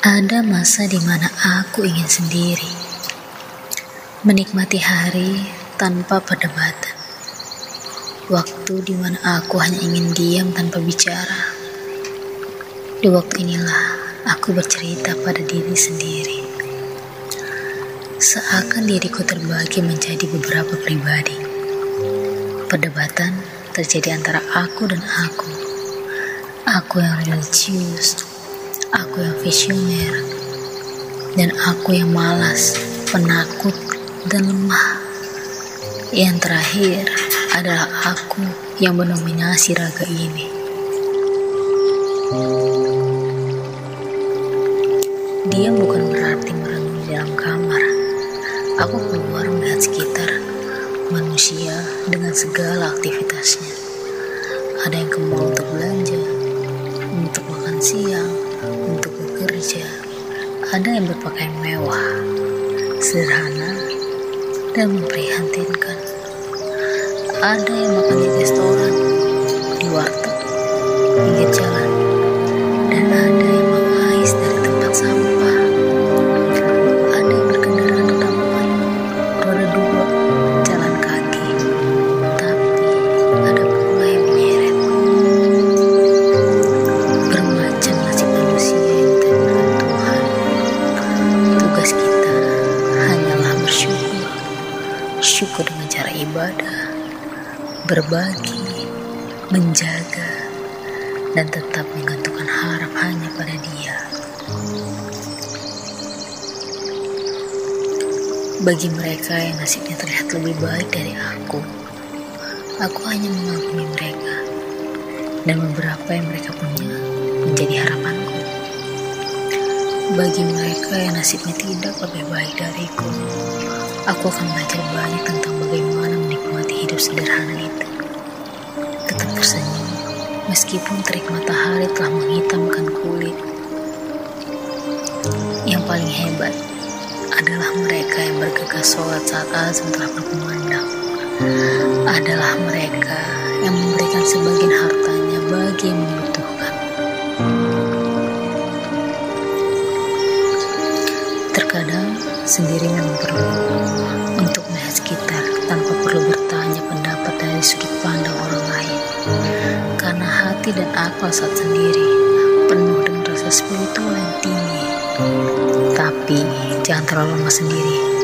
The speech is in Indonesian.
Ada masa di mana aku ingin sendiri, menikmati hari tanpa perdebatan. Waktu di mana aku hanya ingin diam tanpa bicara. Di waktu inilah aku bercerita pada diri sendiri. Seakan diriku terbagi menjadi beberapa pribadi. Perdebatan terjadi antara aku dan aku. Aku yang religius, Aku yang visioner dan aku yang malas, penakut, dan lemah. Yang terakhir adalah aku yang mendominasi raga ini. Dia bukan berarti merenung di dalam kamar. Aku keluar melihat sekitar manusia dengan segala aktivitasnya. Ada yang ke untuk belanja, untuk makan siang. Ada yang berpakaian mewah, sederhana, dan memprihatinkan. Ada yang makan di restoran, Syukur dengan cara ibadah, berbagi, menjaga, dan tetap menggantungkan harap hanya pada Dia. Bagi mereka yang nasibnya terlihat lebih baik dari aku, aku hanya mengagumi mereka dan beberapa yang mereka punya menjadi harapanku. Bagi mereka yang nasibnya tidak lebih baik dariku, aku akan belajar banyak tentang bagaimana menikmati hidup sederhana itu. Tetap tersenyum, meskipun terik matahari telah menghitamkan kulit. Yang paling hebat adalah mereka yang bergegas sholat saat azan telah berkumandang. Adalah mereka yang memberikan sebagian hartanya bagi yang sendiri memang perlu untuk melihat sekitar tanpa perlu bertanya pendapat dari sudut pandang orang lain. Karena hati dan akal saat sendiri penuh dengan rasa spiritual yang tinggi. Tapi jangan terlalu lama sendiri.